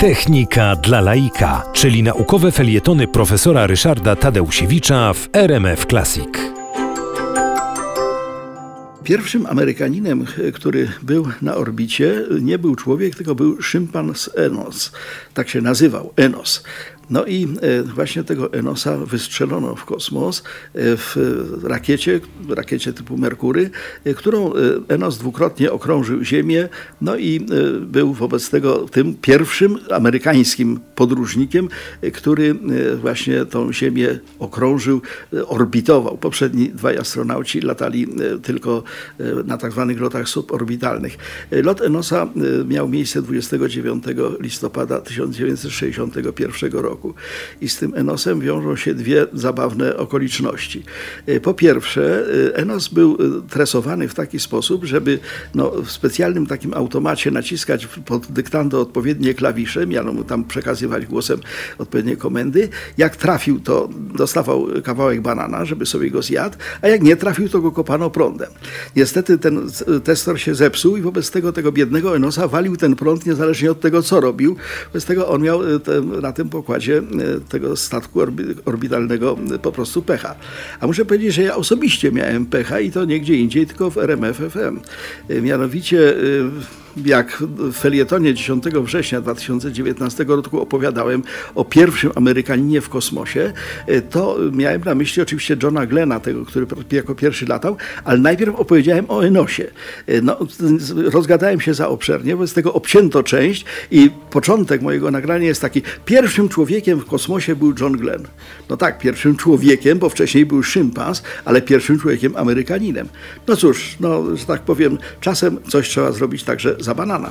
Technika dla laika, czyli naukowe felietony profesora Ryszarda Tadeusiewicza w RMF Classic. Pierwszym Amerykaninem, który był na orbicie, nie był człowiek, tylko był szympans Enos. Tak się nazywał, Enos. No i e, właśnie tego Enosa wystrzelono w kosmos e, w rakiecie, rakiecie typu Merkury, e, którą Enos dwukrotnie okrążył Ziemię, no i był wobec tego tym pierwszym amerykańskim podróżnikiem, który właśnie tą Ziemię okrążył, orbitował. Poprzedni dwaj astronauci latali tylko na tak zwanych lotach suborbitalnych. Lot Enosa miał miejsce 29 listopada 1961 roku roku. I z tym Enosem wiążą się dwie zabawne okoliczności. E, po pierwsze, e, Enos był e, tresowany w taki sposób, żeby no, w specjalnym takim automacie naciskać pod dyktando odpowiednie klawisze, miano mu tam przekazywać głosem odpowiednie komendy. Jak trafił, to dostawał kawałek banana, żeby sobie go zjadł, a jak nie trafił, to go kopano prądem. Niestety ten testor się zepsuł i wobec tego tego biednego Enosa walił ten prąd niezależnie od tego, co robił. Wobec tego on miał na tym pokładzie E, tego statku orbitalnego po prostu pecha. A muszę powiedzieć, że ja osobiście miałem pecha i to nie gdzie indziej, tylko w RMF FM. E, mianowicie e, jak w felietonie 10 września 2019 roku opowiadałem o pierwszym Amerykaninie w kosmosie, to miałem na myśli oczywiście Johna Glena, tego, który jako pierwszy latał, ale najpierw opowiedziałem o Enosie. No, rozgadałem się za obszernie, wobec tego obcięto część i początek mojego nagrania jest taki. Pierwszym człowiekiem w kosmosie był John Glenn. No tak, pierwszym człowiekiem, bo wcześniej był szympans, ale pierwszym człowiekiem Amerykaninem. No cóż, no, że tak powiem, czasem coś trzeba zrobić także za banana.